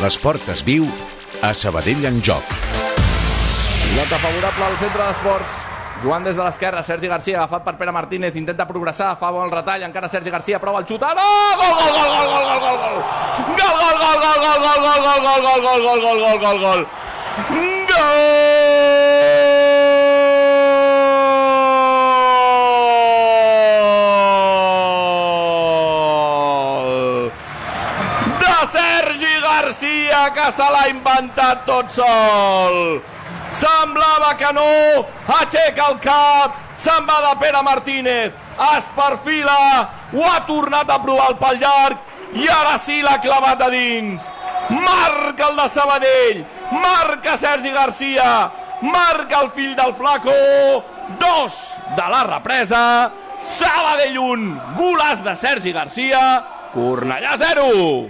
L'esport es viu a Sabadell en joc. Pilota favorable al centre d'esports. Joan des de l'esquerra, Sergi Garcia, agafat per Pere Martínez, intenta progressar, fa bon retall, encara Sergi Garcia, prova el xutar, no! Gol, gol, gol, gol, gol, gol, gol! Gol, gol, gol, gol, gol, gol, gol, gol, gol, gol, gol, gol, gol, gol, gol, gol! Gol! De Sergi Garcia, que se l'ha inventat tot sol! Semblava que no, aixeca el cap, se'n va de Pere Martínez, es perfila, ho ha tornat a provar el pal llarg. I ara sí l'ha clavat a dins. Marca el de Sabadell, marca Sergi Garcia, marca el fill del Flaco, dos de la represa, Sabadell 1, golaç de Sergi Garcia, Cornellà 0.